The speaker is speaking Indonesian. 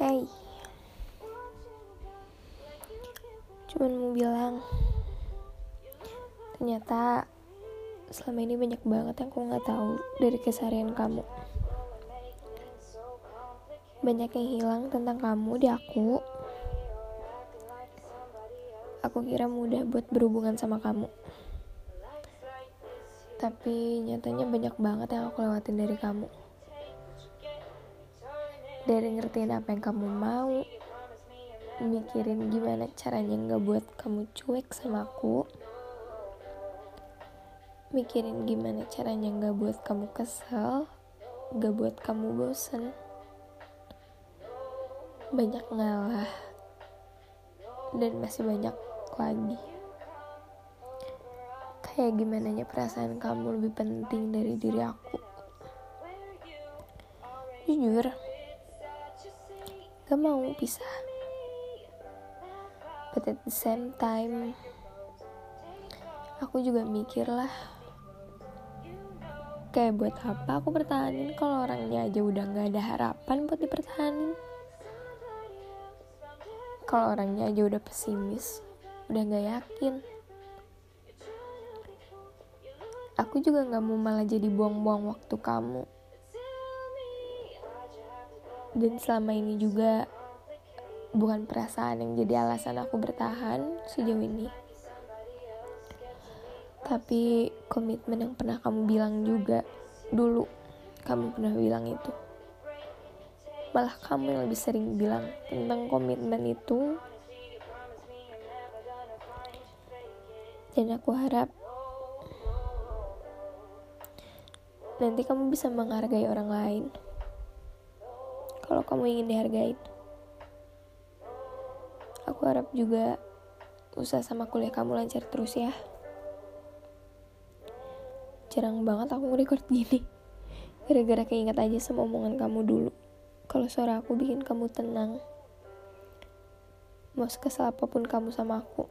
Hey, cuman mau bilang, ternyata selama ini banyak banget yang aku nggak tahu dari keseharian kamu. Banyak yang hilang tentang kamu di aku. Aku kira mudah buat berhubungan sama kamu. Tapi nyatanya banyak banget yang aku lewatin dari kamu. Dari ngertiin apa yang kamu mau, mikirin gimana caranya nggak buat kamu cuek sama aku, mikirin gimana caranya nggak buat kamu kesel, nggak buat kamu bosen, banyak ngalah, dan masih banyak lagi. Kayak gimana perasaan kamu lebih penting dari diri aku. Jujur, gak mau pisah. But at the same time, aku juga mikir lah, kayak buat apa aku pertahanin kalau orangnya aja udah gak ada harapan buat dipertahanin. Kalau orangnya aja udah pesimis, udah gak yakin. Aku juga gak mau malah jadi buang-buang waktu kamu. Dan selama ini juga bukan perasaan yang jadi alasan aku bertahan sejauh ini. Tapi komitmen yang pernah kamu bilang juga dulu kamu pernah bilang itu. Malah kamu yang lebih sering bilang tentang komitmen itu. Dan aku harap nanti kamu bisa menghargai orang lain. Kalau kamu ingin dihargain. Aku harap juga usaha sama kuliah kamu lancar terus ya. Jarang banget aku record gini. Gara-gara keinget aja sama omongan kamu dulu. Kalau suara aku bikin kamu tenang. Mau sekesal apa pun kamu sama aku.